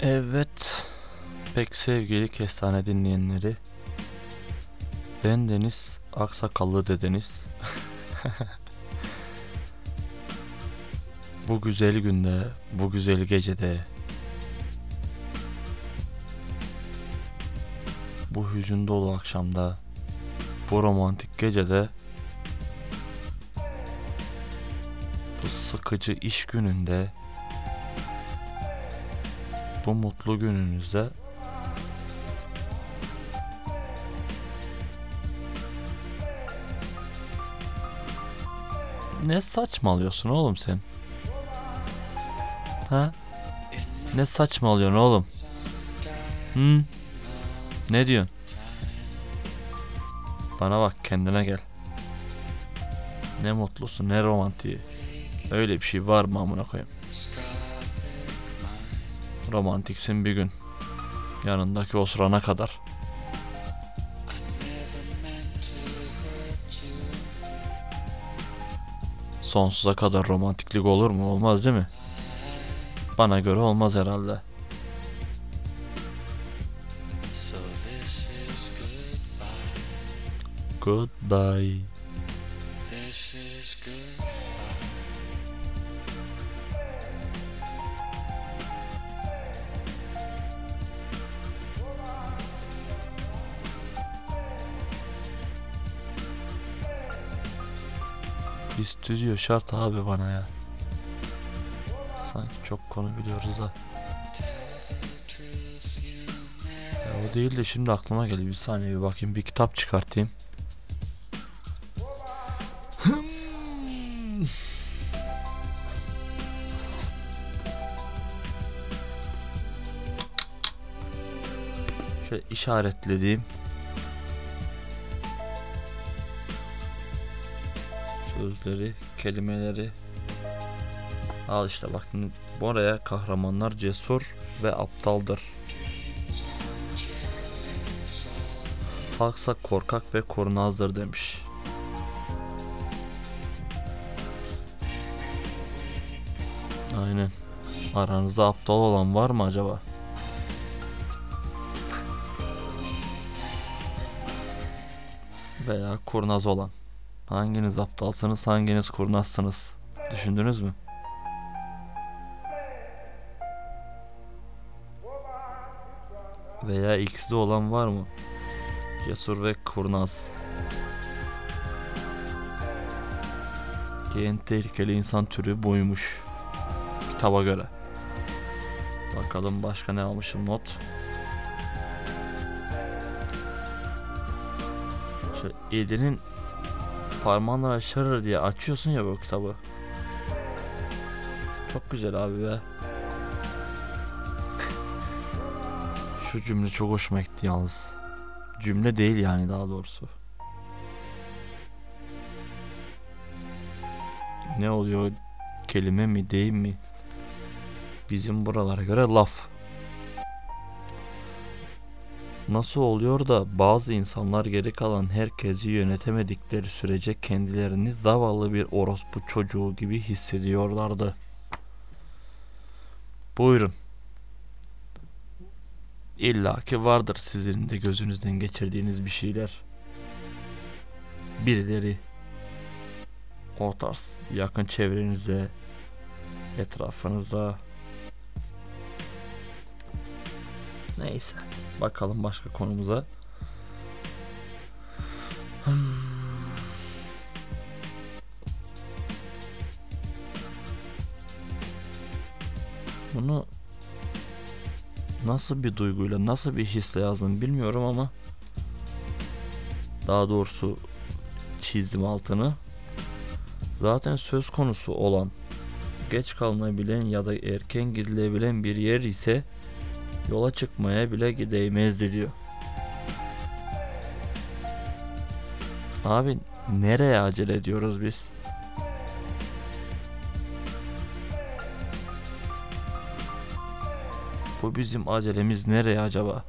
Evet. Pek sevgili kestane dinleyenleri. Ben Deniz Aksakallı dedeniz. bu güzel günde, bu güzel gecede bu hüzün dolu akşamda bu romantik gecede bu sıkıcı iş gününde bu mutlu gününüzde Ne saçmalıyorsun oğlum sen? Ha? Ne saçmalıyorsun oğlum? Hı? Ne diyorsun? Bana bak kendine gel. Ne mutlusun ne romantiği. Öyle bir şey var mı amına koyayım? Romantiksin bir gün. Yanındaki osurana kadar. Sonsuza kadar romantiklik olur mu? Olmaz değil mi? Bana göre olmaz herhalde. Goodbye. Bir stüdyo şart abi bana ya. Sanki çok konu biliyoruz ha. Ya o değil de şimdi aklıma geldi. Bir saniye bir bakayım bir kitap çıkartayım. Şöyle işaretlediğim sözleri, kelimeleri al işte bak oraya kahramanlar cesur ve aptaldır. Halksa korkak ve kurnazdır demiş. Aynen. Aranızda aptal olan var mı acaba? Veya kurnaz olan. Hanginiz aptalsınız, hanginiz kurnazsınız? Düşündünüz mü? Veya ikisi olan var mı? Cesur ve kurnaz. Ki en tehlikeli insan türü buymuş. Kitaba göre. Bakalım başka ne almışım not. Şöyle Edir'in parmağınla aşırır diye açıyorsun ya bu kitabı. Çok güzel abi be. Şu cümle çok hoşuma gitti yalnız. Cümle değil yani daha doğrusu. Ne oluyor? Kelime mi deyim mi? Bizim buralara göre laf. Nasıl oluyor da bazı insanlar geri kalan herkesi yönetemedikleri sürece kendilerini zavallı bir orospu çocuğu gibi hissediyorlardı. Buyurun. İlla ki vardır sizin de gözünüzden geçirdiğiniz bir şeyler. Birileri o tarz yakın çevrenizde, etrafınızda. Neyse. Bakalım başka konumuza. Hmm. Bunu nasıl bir duyguyla, nasıl bir hisle yazdım bilmiyorum ama daha doğrusu çizdim altını. Zaten söz konusu olan geç kalınabilen ya da erken gidilebilen bir yer ise yola çıkmaya bile değmezdi diyor. Abi nereye acele ediyoruz biz? Bu bizim acelemiz nereye acaba?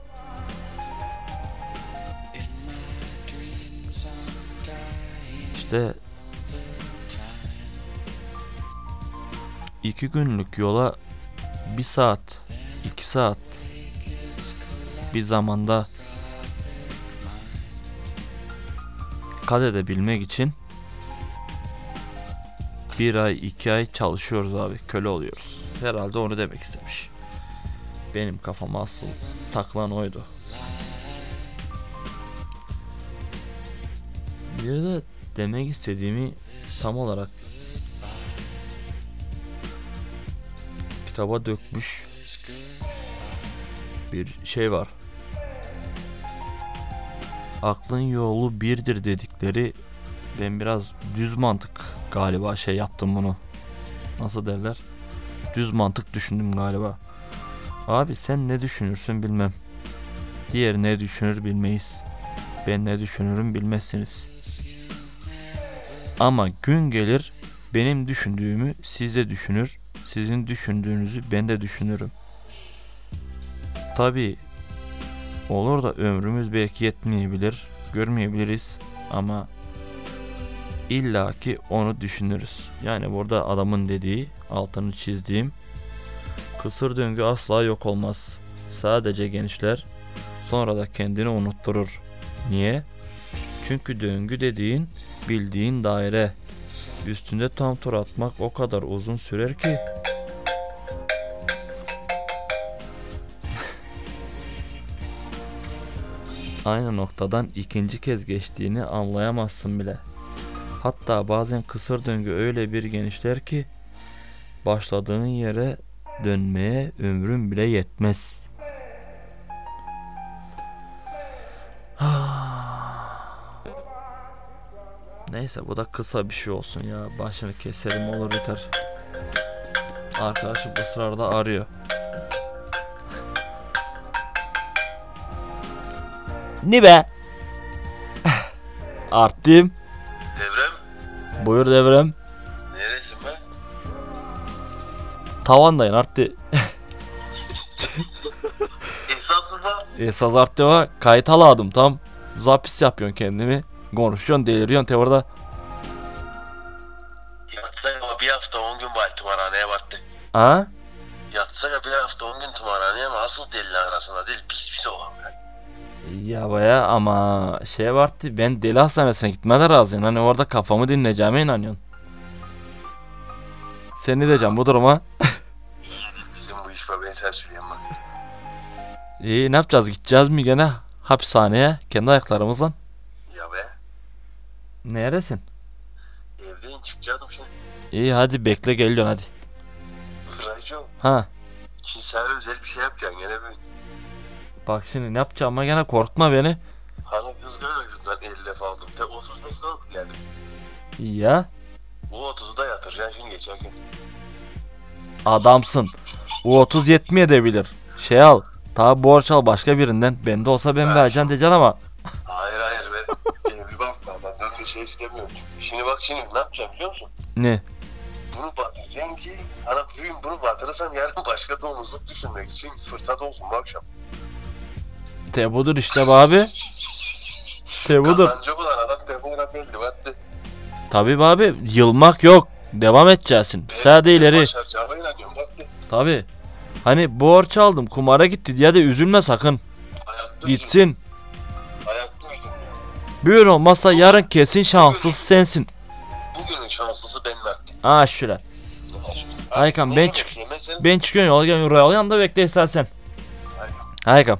İşte iki günlük yola bir saat 2 saat bir zamanda kat edebilmek için bir ay iki ay çalışıyoruz abi köle oluyoruz. Herhalde onu demek istemiş. Benim kafama asıl takılan oydu. Bir de demek istediğimi tam olarak kitaba dökmüş bir şey var. Aklın yolu birdir dedikleri ben biraz düz mantık galiba şey yaptım bunu. Nasıl derler? Düz mantık düşündüm galiba. Abi sen ne düşünürsün bilmem. Diğer ne düşünür bilmeyiz. Ben ne düşünürüm bilmezsiniz. Ama gün gelir benim düşündüğümü siz de düşünür. Sizin düşündüğünüzü ben de düşünürüm. Tabi olur da ömrümüz belki yetmeyebilir, görmeyebiliriz ama illaki onu düşünürüz. Yani burada adamın dediği, altını çizdiğim kısır döngü asla yok olmaz. Sadece genişler, sonra da kendini unutturur. Niye? Çünkü döngü dediğin bildiğin daire. Üstünde tam tur atmak o kadar uzun sürer ki aynı noktadan ikinci kez geçtiğini anlayamazsın bile. Hatta bazen kısır döngü öyle bir genişler ki başladığın yere dönmeye ömrün bile yetmez. Neyse bu da kısa bir şey olsun ya. Başını keselim olur biter. Arkadaşım sırada arıyor. Ne be? Arttım. Devrem, Buyur devrem. neresin be? Tavandayın arttı. İhsansın mı? Esas arttı var. Kayıt aladım tam. Zapis yapıyorsun kendimi. Konuşuyorsun deliriyorsun te orada. Yatsa ya bir hafta on gün bari tımarhaneye battı. Ha? Yatsa ya bir hafta on gün tımarhaneye ama asıl deli arasında değil biz biz olan. Ya baya ama şey vardı ben deli hastanesine gitmeye razıyım. Hani orada kafamı dinleyeceğime inanıyorsun. Sen ne diyeceksin bu duruma? Bizim bu iş var ben sen söyleyeyim bak. İyi ne yapacağız gideceğiz mi gene hapishaneye kendi ayaklarımızla? Ya be, Neresin? evdeyim çıkacaktım şimdi. İyi hadi bekle geliyorsun hadi. Rayco, Ha şimdi sana özel bir şey yapacaksın gene bir. Bak şimdi ne yapacağım ama gene korkutma beni. Hani kız gözünden 50 defa aldım. Tek 30 defa aldım geldim. Ya Bu 30'u da yatıracaksın şimdi geçerken. adamsın. O 30 yetmeyebilir. Şey al. Ta borç al başka birinden. Bende olsa ben vereceğim diyeceksin ama. Hayır hayır ben evli bakmadan dönme şey istemiyorum. Şimdi bak şimdi ne yapacağım biliyor musun? Ne? Bunu batıracağım ki hani bugün bunu batırırsam yarın başka domuzluk düşünmek için fırsat olsun bu akşam. Te budur işte be abi. Te budur. Kazanacak olan adam defora belli battı. Tabi be abi yılmak yok. Devam edeceksin. Sade ileri. Tabi. Hani borç aldım kumara gitti diye de üzülme sakın. Hayatta Gitsin. Hayatta. Bugün olmazsa yarın kesin şanssız sensin. Bugünün şanslısı benim hakkım. Aa şöyle. Haykam, Ne ben çık- Ben çıkıyorum yola gel oraya yanında bekle istersen. Haykam.